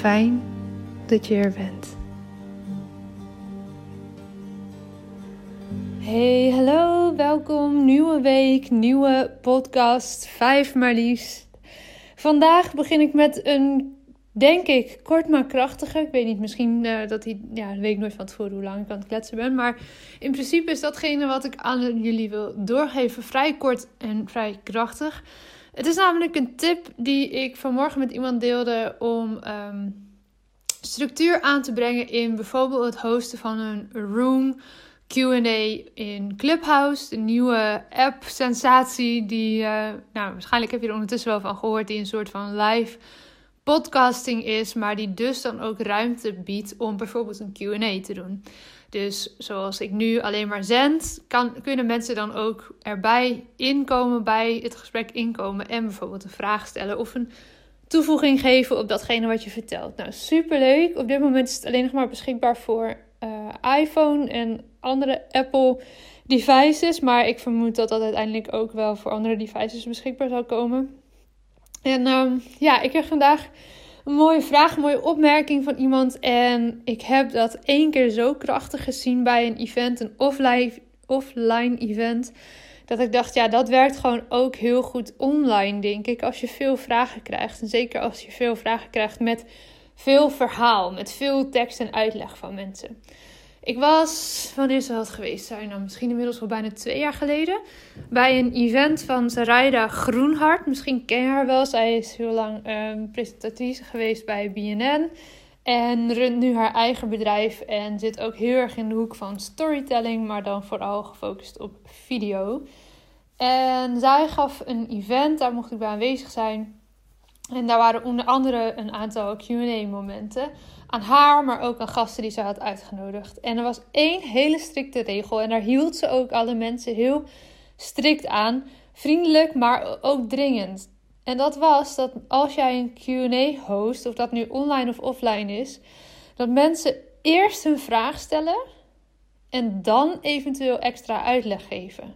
Fijn dat je er bent. Hey, hallo, welkom. Nieuwe week, nieuwe podcast, vijf maar liefst. Vandaag begin ik met een denk ik, kort maar krachtiger. Ik weet niet, misschien uh, dat hij, ja, weet ik nooit van tevoren hoe lang ik aan het kletsen ben. Maar in principe is datgene wat ik aan jullie wil doorgeven vrij kort en vrij krachtig. Het is namelijk een tip die ik vanmorgen met iemand deelde om um, structuur aan te brengen in bijvoorbeeld het hosten van een room. QA in Clubhouse, de nieuwe app-sensatie. Die, uh, nou, waarschijnlijk heb je er ondertussen wel van gehoord, die een soort van live podcasting is, maar die dus dan ook ruimte biedt om bijvoorbeeld een QA te doen. Dus zoals ik nu alleen maar zend, kan, kunnen mensen dan ook erbij inkomen, bij het gesprek inkomen en bijvoorbeeld een vraag stellen of een toevoeging geven op datgene wat je vertelt. Nou, superleuk. Op dit moment is het alleen nog maar beschikbaar voor uh, iPhone en andere Apple devices, maar ik vermoed dat dat uiteindelijk ook wel voor andere devices beschikbaar zal komen. En um, ja, ik kreeg vandaag mooie vraag, mooie opmerking van iemand. En ik heb dat één keer zo krachtig gezien bij een event, een offline, offline event. Dat ik dacht, ja, dat werkt gewoon ook heel goed online, denk ik. Als je veel vragen krijgt. En zeker als je veel vragen krijgt met veel verhaal, met veel tekst en uitleg van mensen. Ik was, wanneer zou het geweest zijn? Nou, misschien inmiddels wel bijna twee jaar geleden. Bij een event van Sarayda Groenhart. Misschien ken je haar wel. Zij is heel lang um, presentatrice geweest bij BNN. En runt nu haar eigen bedrijf. En zit ook heel erg in de hoek van storytelling. Maar dan vooral gefocust op video. En zij gaf een event. Daar mocht ik bij aanwezig zijn. En daar waren onder andere een aantal QA-momenten aan haar, maar ook aan gasten die ze had uitgenodigd. En er was één hele strikte regel en daar hield ze ook alle mensen heel strikt aan. Vriendelijk, maar ook dringend. En dat was dat als jij een QA host, of dat nu online of offline is, dat mensen eerst hun vraag stellen en dan eventueel extra uitleg geven.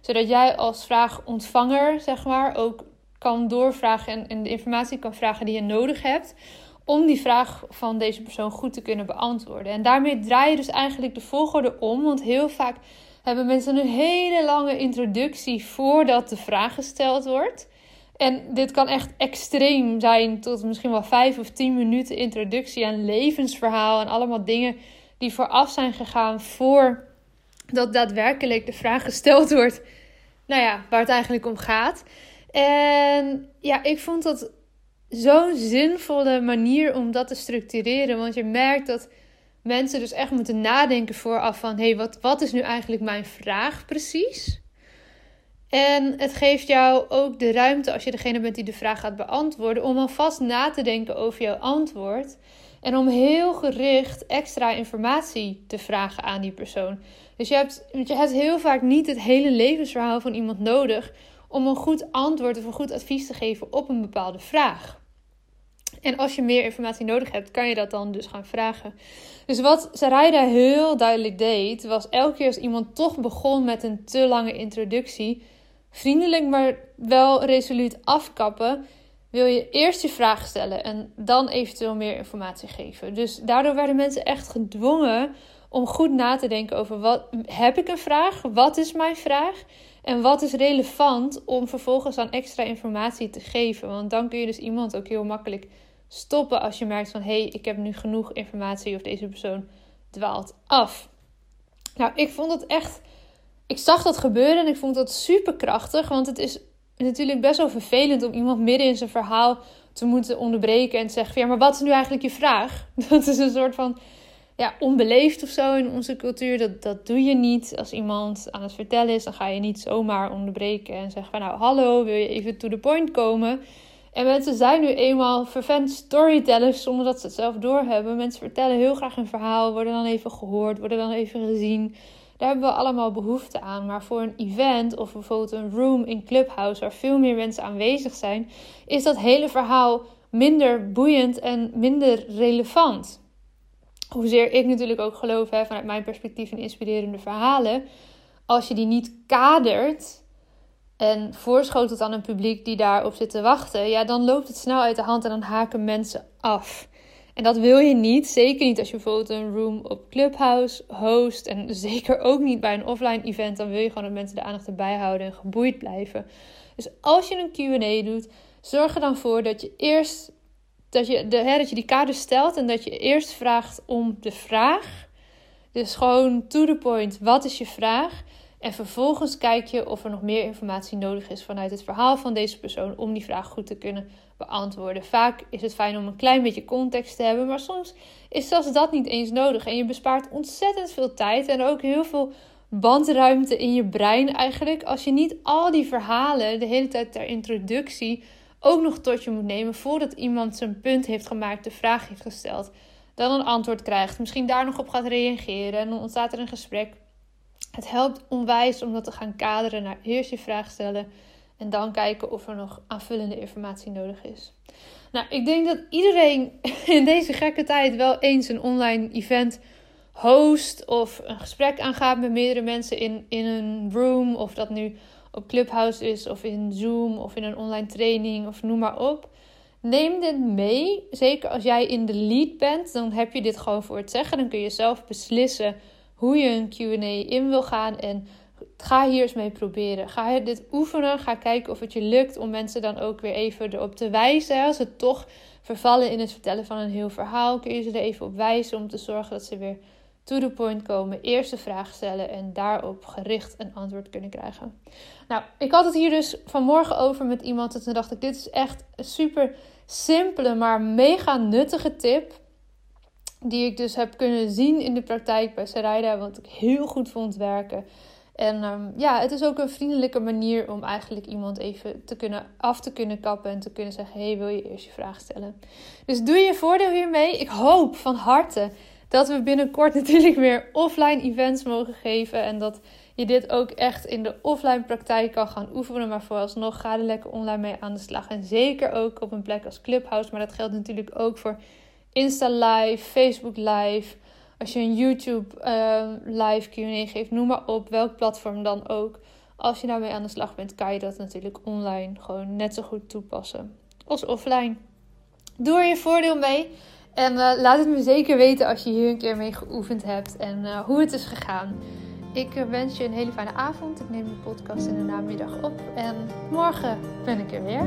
Zodat jij als vraagontvanger, zeg maar, ook kan doorvragen en, en de informatie kan vragen die je nodig hebt om die vraag van deze persoon goed te kunnen beantwoorden. En daarmee draai je dus eigenlijk de volgorde om, want heel vaak hebben mensen een hele lange introductie voordat de vraag gesteld wordt. En dit kan echt extreem zijn, tot misschien wel vijf of tien minuten introductie aan levensverhaal en allemaal dingen die vooraf zijn gegaan voordat daadwerkelijk de vraag gesteld wordt. Nou ja, waar het eigenlijk om gaat. En ja, ik vond dat zo'n zinvolle manier om dat te structureren. Want je merkt dat mensen dus echt moeten nadenken vooraf van... hé, hey, wat, wat is nu eigenlijk mijn vraag precies? En het geeft jou ook de ruimte, als je degene bent die de vraag gaat beantwoorden... om alvast na te denken over jouw antwoord... En om heel gericht extra informatie te vragen aan die persoon. Dus je hebt, je hebt heel vaak niet het hele levensverhaal van iemand nodig om een goed antwoord of een goed advies te geven op een bepaalde vraag. En als je meer informatie nodig hebt, kan je dat dan dus gaan vragen. Dus wat Sarayda heel duidelijk deed, was elke keer als iemand toch begon met een te lange introductie, vriendelijk maar wel resoluut afkappen, wil je eerst je vraag stellen en dan eventueel meer informatie geven. Dus daardoor werden mensen echt gedwongen om goed na te denken over wat heb ik een vraag, wat is mijn vraag en wat is relevant om vervolgens aan extra informatie te geven. Want dan kun je dus iemand ook heel makkelijk stoppen als je merkt van hé, hey, ik heb nu genoeg informatie of deze persoon dwaalt af. Nou, ik vond het echt. Ik zag dat gebeuren en ik vond dat super krachtig. Want het is natuurlijk best wel vervelend om iemand midden in zijn verhaal te moeten onderbreken en te zeggen: Ja, maar wat is nu eigenlijk je vraag? Dat is een soort van ja, onbeleefd of zo in onze cultuur. Dat, dat doe je niet. Als iemand aan het vertellen is, dan ga je niet zomaar onderbreken en zeggen: van, Nou, hallo, wil je even to the point komen? En mensen zijn nu eenmaal vervent storytellers zonder dat ze het zelf doorhebben. Mensen vertellen heel graag een verhaal, worden dan even gehoord, worden dan even gezien. Daar hebben we allemaal behoefte aan. Maar voor een event of bijvoorbeeld een room in Clubhouse waar veel meer mensen aanwezig zijn, is dat hele verhaal minder boeiend en minder relevant. Hoezeer ik natuurlijk ook geloof hè, vanuit mijn perspectief in inspirerende verhalen. Als je die niet kadert, en voorschotelt aan een publiek die daarop zit te wachten, ja, dan loopt het snel uit de hand en dan haken mensen af. En dat wil je niet, zeker niet als je bijvoorbeeld een room op Clubhouse host en zeker ook niet bij een offline event, dan wil je gewoon dat mensen de aandacht erbij houden en geboeid blijven. Dus als je een Q&A doet, zorg er dan voor dat je eerst dat je, de, hè, dat je die kader stelt en dat je eerst vraagt om de vraag. Dus gewoon to the point, wat is je vraag? En vervolgens kijk je of er nog meer informatie nodig is vanuit het verhaal van deze persoon om die vraag goed te kunnen beantwoorden. Vaak is het fijn om een klein beetje context te hebben, maar soms is zelfs dat niet eens nodig. En je bespaart ontzettend veel tijd en ook heel veel bandruimte in je brein eigenlijk. Als je niet al die verhalen de hele tijd ter introductie ook nog tot je moet nemen voordat iemand zijn punt heeft gemaakt, de vraag heeft gesteld, dan een antwoord krijgt, misschien daar nog op gaat reageren en dan ontstaat er een gesprek. Het helpt onwijs om dat te gaan kaderen naar eerst je vraag stellen en dan kijken of er nog aanvullende informatie nodig is. Nou, ik denk dat iedereen in deze gekke tijd wel eens een online event host of een gesprek aangaat met meerdere mensen in, in een room. Of dat nu op Clubhouse is of in Zoom of in een online training of noem maar op. Neem dit mee. Zeker als jij in de lead bent, dan heb je dit gewoon voor het zeggen. Dan kun je zelf beslissen hoe je een QA in wil gaan. En ga hier eens mee proberen. Ga dit oefenen. Ga kijken of het je lukt om mensen dan ook weer even erop te wijzen. Als ze toch vervallen in het vertellen van een heel verhaal, kun je ze er even op wijzen om te zorgen dat ze weer to the point komen. Eerst de vraag stellen en daarop gericht een antwoord kunnen krijgen. Nou, ik had het hier dus vanmorgen over met iemand. En toen dacht ik: dit is echt een super simpele, maar mega nuttige tip die ik dus heb kunnen zien in de praktijk bij Sarayda, wat ik heel goed vond werken. En ehm, ja, het is ook een vriendelijke manier om eigenlijk iemand even te kunnen af te kunnen kappen en te kunnen zeggen: hey, wil je eerst je vraag stellen? Dus doe je voordeel hiermee. Ik hoop van harte dat we binnenkort natuurlijk weer offline events mogen geven en dat je dit ook echt in de offline praktijk kan gaan oefenen. Maar vooralsnog ga er lekker online mee aan de slag. En zeker ook op een plek als Clubhouse. Maar dat geldt natuurlijk ook voor Insta Live, Facebook Live. Als je een YouTube uh, live Q&A geeft, noem maar op, welk platform dan ook. Als je daarmee aan de slag bent, kan je dat natuurlijk online gewoon net zo goed toepassen als offline. Doe er je voordeel mee. En uh, laat het me zeker weten als je hier een keer mee geoefend hebt en uh, hoe het is gegaan. Ik uh, wens je een hele fijne avond. Ik neem de podcast in de namiddag op. En morgen ben ik er weer.